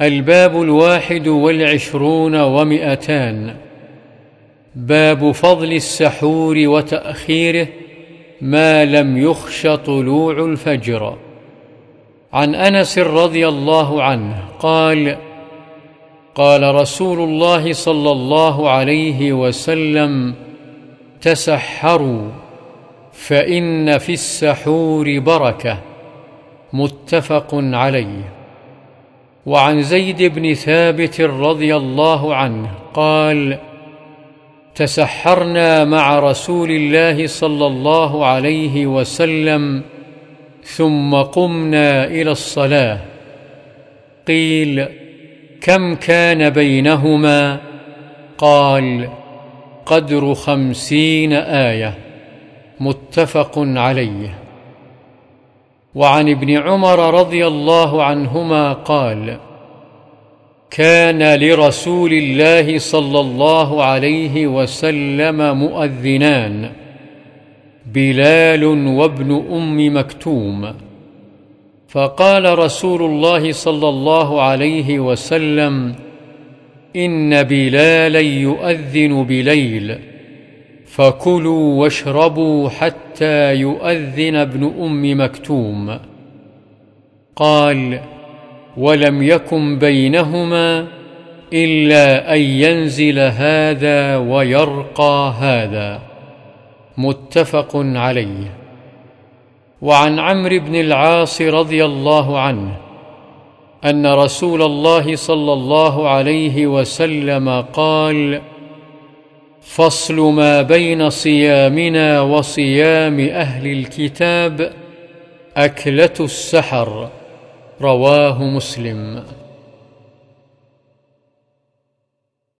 الباب الواحد والعشرون ومئتان. باب فضل السحور وتأخيره ما لم يخش طلوع الفجر. عن أنس رضي الله عنه قال قال رسول الله صلى الله عليه وسلم تسحروا فإن في السحور بركة. متفق عليه. وعن زيد بن ثابت رضي الله عنه قال تسحرنا مع رسول الله صلى الله عليه وسلم ثم قمنا إلى الصلاة. قيل كم كان بينهما؟ قال قدر خمسين آية. متفق عليه. وعن ابن عمر رضي الله عنهما قال كان لرسول الله صلى الله عليه وسلم مؤذنان بلال وابن أم مكتوم. فقال رسول الله صلى الله عليه وسلم إن بلالا يؤذن بليل فكلوا واشربوا حتى يؤذن ابن أم مكتوم. قال ولم يكن بينهما إلا أن ينزل هذا ويرقى هذا. متفق عليه. وعن عمرو بن العاص رضي الله عنه أن رسول الله صلى الله عليه وسلم قال فصل ما بين صيامنا وصيام أهل الكتاب أكلة السحر. رواه مسلم.